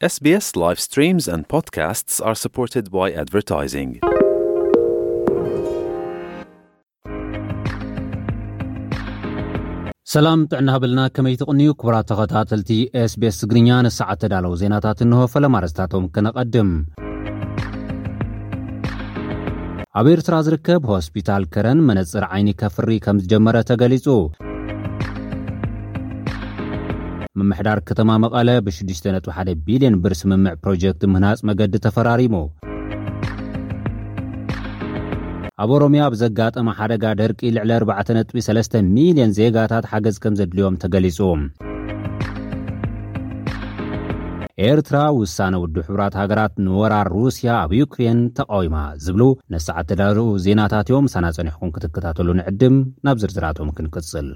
SBS live streams and podcasts are supported by advertising. ሰላም ጥዕና ሃበልና ከመይ ትቕንዩ ክቡራት ተኸታተልቲ ኤስቤስ ትግርኛ ንሰዓት ተዳለዉ ዜናታት እንሆ ፈለማ ርስታቶም ክነቐድም ኣብ ኤርትራ ዝርከብ ሆስፒታል ከረን መነጽር ዓይኒ ከፍሪ ከም ዝጀመረ ተገሊጹ ምምሕዳር ከተማ መቐለ ብ ሽዱሽተ ነጥቢ ሓደ ቢልዮን ብር ስምምዕ ፕሮጀክት ምህናፅ መገዲ ተፈራሪሙ። ኣብ ኦሮሚያ ብ ዘጋጠመ ሓደጋ ደርቂ ልዕሊ ኣርባዕተ ነጥቢ ሰለስተ ሚልዮን ዜጋታት ሓገዝ ከምዘድልዮም ተገሊፁ። ኤርትራ ውሳነ ውድብ ሕቡራት ሃገራት ንወራር ሩስያ ኣብ ዩክሬን ተቓዊማ ዝብሉ ነሰዓት ተዳለዉ ዜናታት እዮም። ምሳና ጸኒሕኩም ክትከታተሉ ንዕድም። ናብ ዝርዝራቶም ክንቅጽል።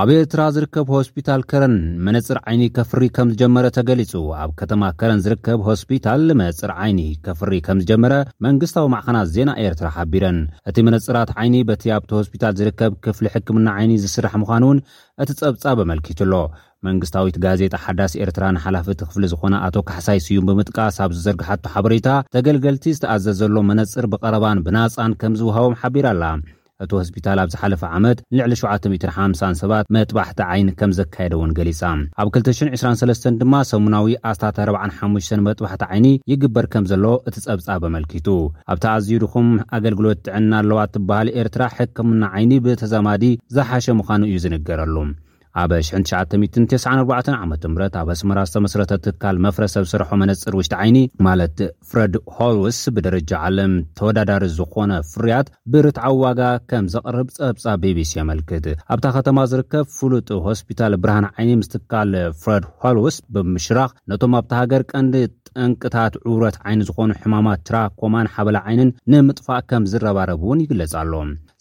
ኣብ ኤርትራ ዝርከብ ሆስፒታል ከረን መነጽር ዓይኒ ከፍሪ ከም ዝጀመረ ተገሊጹ። ኣብ ከተማ ከረን ዝርከብ ሆስፒታል መነጽር ዓይኒ ከፍሪ ከም ዝጀመረ መንግስታዊ ማዕኸናት ዜና ኤርትራ ሓቢረን። እቲ መነጽራት ዓይኒ በቲ ኣብቲ ሆስፒታል ዝርከብ ክፍሊ ሕክምና ዓይኒ ዝስራሕ ምዃኑ'ውን እቲ ጸብጻብ ኣመልኪቱ'ሎ። መንግስታዊት ጋዜጣ ሓዳስ ኤርትራ ንሓላፊ እቲ ክፍሊ ዝኾነ ኣቶ ካሕሳይ ስዩም ብምጥቃስ ኣብ ዝዘርግሓቶ ሓበሬታ፣ ተገልገልቲ ዝተኣዘዘሎም መነጽር ብቐረባን ብናጻን ከምዝወሃቦም ሓቢራ ኣላ። እቲ ሆስፒታል ኣብ ዝሓለፈ ዓመት ንልዕሊ ሸውዓተ ሚእትን ሓምሳን ሰባት መጥባሕቲ ዓይኒ ከምዘካየደ እውን ገሊጻ። ኣብ ክልተ ሽሕን ዕስራን ሰለስተን ድማ ሰሙናዊ ኣስታት ኣርባዓን ሓሙሽተን መጥባሕቲ ዓይኒ ይግበር ከምዘሎ እቲ ጸብጻብ ኣመልኪቱ። ኣብታ ኣዝዩ ድኹም ኣገልግሎት ጥዕና ኣለዋ እትበሃል ኤርትራ ሕክምና ዓይኒ ብተዛማዲ ዝሓሸ ምዃኑ እዩ ዝንገረሉ። ኣብ ሽሕን ትሽዓተ ሚእትን ተስዓን ኣርባዕተን ዓመተ ምህረት ኣብ ኣስመራ ዝተመስረተ ትካል መፍረ ሰብ ሰርሖ መነጽር ውሽጢ ዓይኒ ማለት ፍረድ ሆልውስ ብደረጃ ዓለም ተወዳዳሪ ዝኾነ ፍርያት ብርትዓዊ ዋጋ ከም ዘቕርብ ጸብጻብ ቢቢሲ የመልክት። ኣብታ ከተማ ዝርከብ ፍሉጥ ሆስፒታል ብርሃን ዓይኒ ምስ ትካል ፍረድ ሆልውስ ብምሽራኽ ነቶም ኣብታ ሃገር ቀንዲ ጠንቅታት ዕውረት ዓይኒ ዝኾኑ ሕማማት ትራኮማን ሓበላ ዓይንን ንምጥፋእ ከም ዝረባረብ እውን ይግለጽ ኣሎ።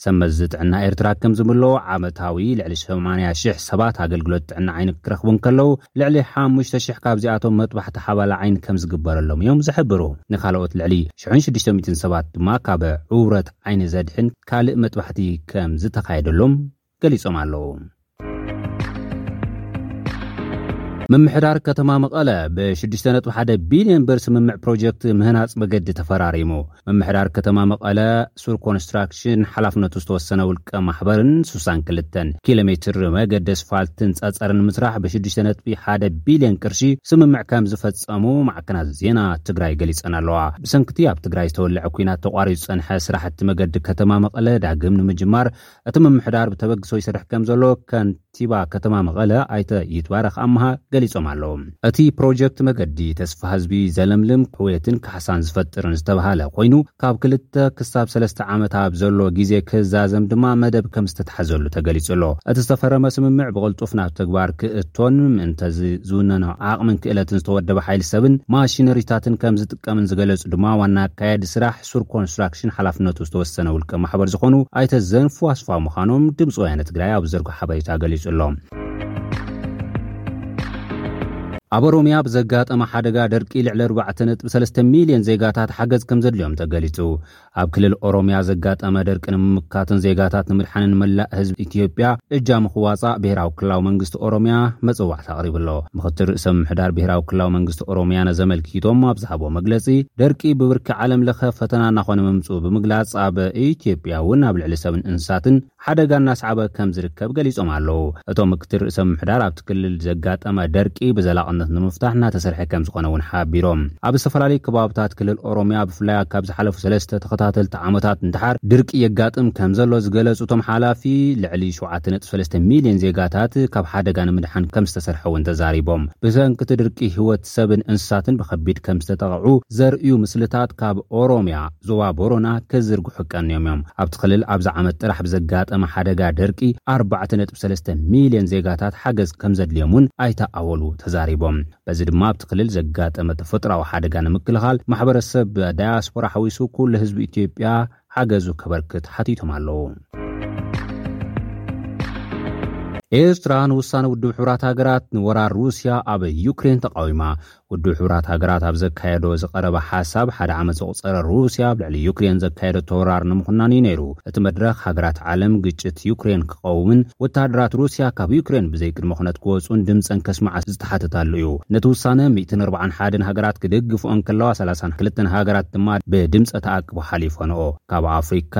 ሰብ መዚ ጥዕና ኤርትራ ከም ዝምሎ፣ ዓመታዊ ልዕሊ ሰማንያ ሽሕ ሰባት ኣገልግሎት ጥዕና ዓይኒ ክረኽቡ እንከለዉ፣ ልዕሊ ሓሙሽተ ሽሕ ካብዚኣቶም መጥባሕቲ ሓባላ ዓይኒ ከም ዝግበረሎም እዮም ዝሕብሩ። ንኻልኦት ልዕሊ ሽሕን ሽዱሽተ ሚእትን ሰባት ድማ ካብ ዕውረት ዓይኒ ዘድሕን ካልእ መጥባሕቲ ከም ዝተኻየደሎም ገሊጾም ኣለዉ። ምምሕዳር ከተማ መቐለ ብ6.1 ቢልዮን ብር ስምምዕ ፕሮጀክት ምህናፅ መገዲ ተፈራሪሙ። ምምሕዳር ከተማ መቐለ ሱር ኮንስትራክሽን ሓላፍነቱ ዝተወሰነ ውልቀ ማሕበርን 62 ኪሎ ሜትር መገዲ ኣስፋልትን ፀፀር ንምስራሕ ብ6.1 ቢልዮን ቅርሺ ስምምዕ ከም ዝፈፀሙ ማዕከናት ዜና ትግራይ ገሊፀን ኣለዋ። ብሰንክቲ ኣብ ትግራይ ዝተወለዐ ኩናት ተቋሪፁ ዝፀንሐ ስራሕቲ መገዲ ከተማ መቐለ ዳግም ንምጅማር እቲ ምምሕዳር ብተበግሶ ይሰርሕ ከምዘሎ ከንቲባ ከተማ መቐለ ኣይተ ይትባረክ ኣምሃ ገሊፆም ኣለው። እቲ ፕሮጀክት መገዲ ተስፋ ህዝቢ ዘለምልም፣ ሕውየትን ካሕሳን ዝፈጥርን ዝተብሃለ ኮይኑ ካብ ክልተ ክሳብ ሰለስተ ዓመት ኣብ ዘሎ ግዜ ክዛዘም ድማ መደብ ከምዝተትሓዘሉ ተገሊፁ'ሎ። እቲ ዝተፈረመ ስምምዕ ብቕልጡፍ ናብ ተግባር ክእቶን ምእንተ እዚ ዝውነኖ ዓቕምን ክእለትን ዝተወደበ ሓይሊ ሰብን ማሽነሪታትን ከምዝጥቀምን ዝገለፁ ድማ ዋና ኣካያዲ ስራሕ ሱር ኮንስትራክሽን ሓላፍነቱ ዝተወሰነ ውልቀ ማሕበር ዝኾኑ ኣይተ ዘንፉ ኣስፋው ምዃኖም ድምፂ ወያነ ትግራይ ኣብ ዝዘርጎ ሓበሬታ ገሊፁ ኣሎ። ኣብ ኦሮምያ ብዘጋጠመ ሓደጋ ደርቂ ልዕሊ 4.3 ሚልዮን ዜጋታት ሓገዝ ከም ዘድልዮም ተገሊጹ። ኣብ ክልል ኦሮምያ ዘጋጠመ ደርቂ ንምምካትን ዜጋታት ንምድሓንን መላእ ህዝቢ ኢትዮጵያ እጃሙ ክዋጻእ ብሄራዊ ክልላዊ መንግስቲ ኦሮምያ መጽዋዕታ ኣቕሪቡ'ሎ። ምኽትል ርእሰ ምምሕዳር ብሄራዊ ክልላዊ መንግስቲ ኦሮሚያ ነዚ ኣመልኪቶም ኣብ ዝሃብዎ መግለጺ፣ ደርቂ ብብርኪ ዓለም ለኸ ፈተና እናኾነ ምምጽኡ ብምግላጽ፣ ኣብ ኢትዮጵያ እውን ኣብ ልዕሊ ሰብን እንስሳትን ሓደጋ እናስዓበ ከምዝርከብ ገሊጾም ኣለው። እቶም ምክትል ርእሰ ምምሕዳር ኣብቲ ክልል ዘጋጠመ ደርቂ ብዘላቕነት ንምፍታሕ እናተሰርሐ ከምዝኾነ እውን ሓቢሮም። ኣብ ዝተፈላለዩ ከባብታት ክልል ኦሮሚያ ብፍላይ ኣብ ካብ ዝሓለፉ ሰለስተ ተኸታተልቲ ዓመታት ንደሓር ድርቂ የጋጥም ከምዘሎ ዝገለጹ እቶም ሓላፊ፣ ልዕሊ ኣርባዕተ ነጥቢ ሰለስተ ሚልየን ዜጋታት ካብ ሓደጋ ንምድሓን ከምዝተሰርሐ እውን ተዛሪቦም። ብሰንኪ እቲ ድርቂ ህይወት ሰብን እንስሳትን ብኸቢድ ከምዝተጠቕዑ ዘርእዩ ምስልታት ካብ ኦሮሚያ ዞባ ቦሮና ክዝርግሑ ቀንዮም እዮም። ኣብቲ ክልል ኣብዚ ዓመት ጥራሕ ብዘጋጠመ ሓደጋ ድርቂ ኣርባዕተ ነጥቢ ሰለስተ ሚልየን ዜጋታት ሓገዝ ከምዘድልዮም እውን ኣይተ ኣወሉ ተዛሪቦም። በዚ ድማ ኣብቲ ክልል ዘጋጠመ ተፈጥሮኣዊ ሓደጋ ንምክልኻል ማሕበረሰብ ዳያስፖራ ሓዊሱ ኩሉ ህዝቢ ኢትዮጵያ ሓገዙ ከበርክት ሓቲቶም ኣለዉ። ኤርትራ ንውሳነ ውድብ ሕቡራት ሃገራት ንወራር ሩስያ ኣብ ዩክሬን ተቓዊማ። ውድብ ሕቡራት ሃገራት ኣብ ዘካየዶ ዝቐረበ ሓሳብ፣ ሓደ ዓመት ዘቑጸረ ሩስያ ኣብ ልዕሊ ዩክሬን ዘካየደቶ ወራር ንምኹናን እዩ ነይሩ። እቲ መድረኽ፣ ሃገራት ዓለም ግጭት ዩክሬን ክቐውምን ወተሃደራት ሩስያ ካብ ዩክሬን ብዘይቅድመ ኩነት ክወጹን ድምጸን ከስምዓ ተሓተታሉ እዩ። ነቲ ውሳነ ሚእትን ኣርብዓን ሓደን ሃገራት ክድግፍኦ እንከለዋ ሰላሳን ክልተን ሃገራት ድማ ብድምጸ ተኣቅቦ ሓሊፈንኦ። ካብ ኣፍሪካ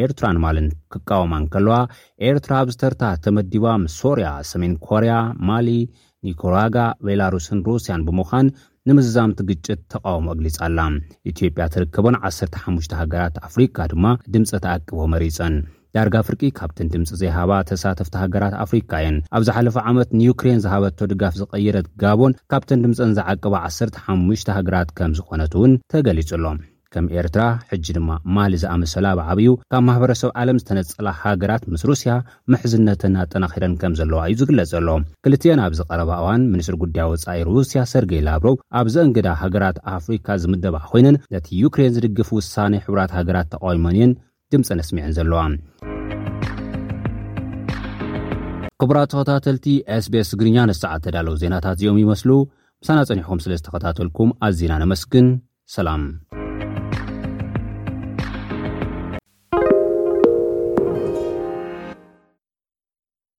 ኤርትራን ማልን ክቃወማ እንከለዋ ኤርትራ ኣብዚ ተርታ ተመዲባ ምስ ሶርያ፣ ሰሜን ኮርያ፣ ማሊ፣ ኒኮራጋ፣ ቤላሩስን ሩስያን ብምዃን ንምዝዛም እቲ ግጭት ተቓውሞ ኣግሊጻ ኣላ። ኢትዮጵያ ትርከበን ዓሰርተ ሓሙሽተ ሃገራት ኣፍሪካ ድማ ድምጸ ተኣቅቦ መሪጸን። ዳርጋ ፍርቂ ካብተን ድምጺ ዘይሃባ ተሳተፍቲ ሃገራት ኣፍሪካ እየን። ኣብ ዝሓለፈ ዓመት ንዩክሬን ዝሃበቶ ድጋፍ ዝቐየረት ጋቦን ካብተን ድምጸን ዝዓቀባ ዓሰርተ ሓሙሽተ ሃገራት ከምዝኾነት እውን ተገሊጹ ኣሎ። ከም ኤርትራ ሕጂ ድማ ማሊ ዝኣመሰላ ብዓብዩ ካብ ማህበረሰብ ዓለም ዝተነጸላ ሃገራት ምስ ሩስያ ምሕዝነተን ኣጠናኺረን ከምዘለዋ እዩ ዝግለጽ ዘሎ። ክልቲኤን ኣብዚ ቀረባ እዋን ሚኒስትር ጉዳይ ወጻኢ ሩስያ ሰርጌይ ላቭሮቭ ኣብ ዘእንግዳ ሃገራት ኣፍሪካ ዝምደባ ኮይነን ነቲ ዩክሬን ዝድግፍ ውሳኔ ሕቡራት ሃገራት ተቓዊመን እየን ድምጸን ኣስሚዐን ዘለዋ። ክቡራት ተኸታተልቲ ኤስቤስ ትግርኛ ንሰዓት ተዳለዉ ዜናታት እዚኦም ይመስሉ ምሳና ጸኒሕኹም ስለ ዝተኸታተልኩም ኣዚና ነመስግን ሰላም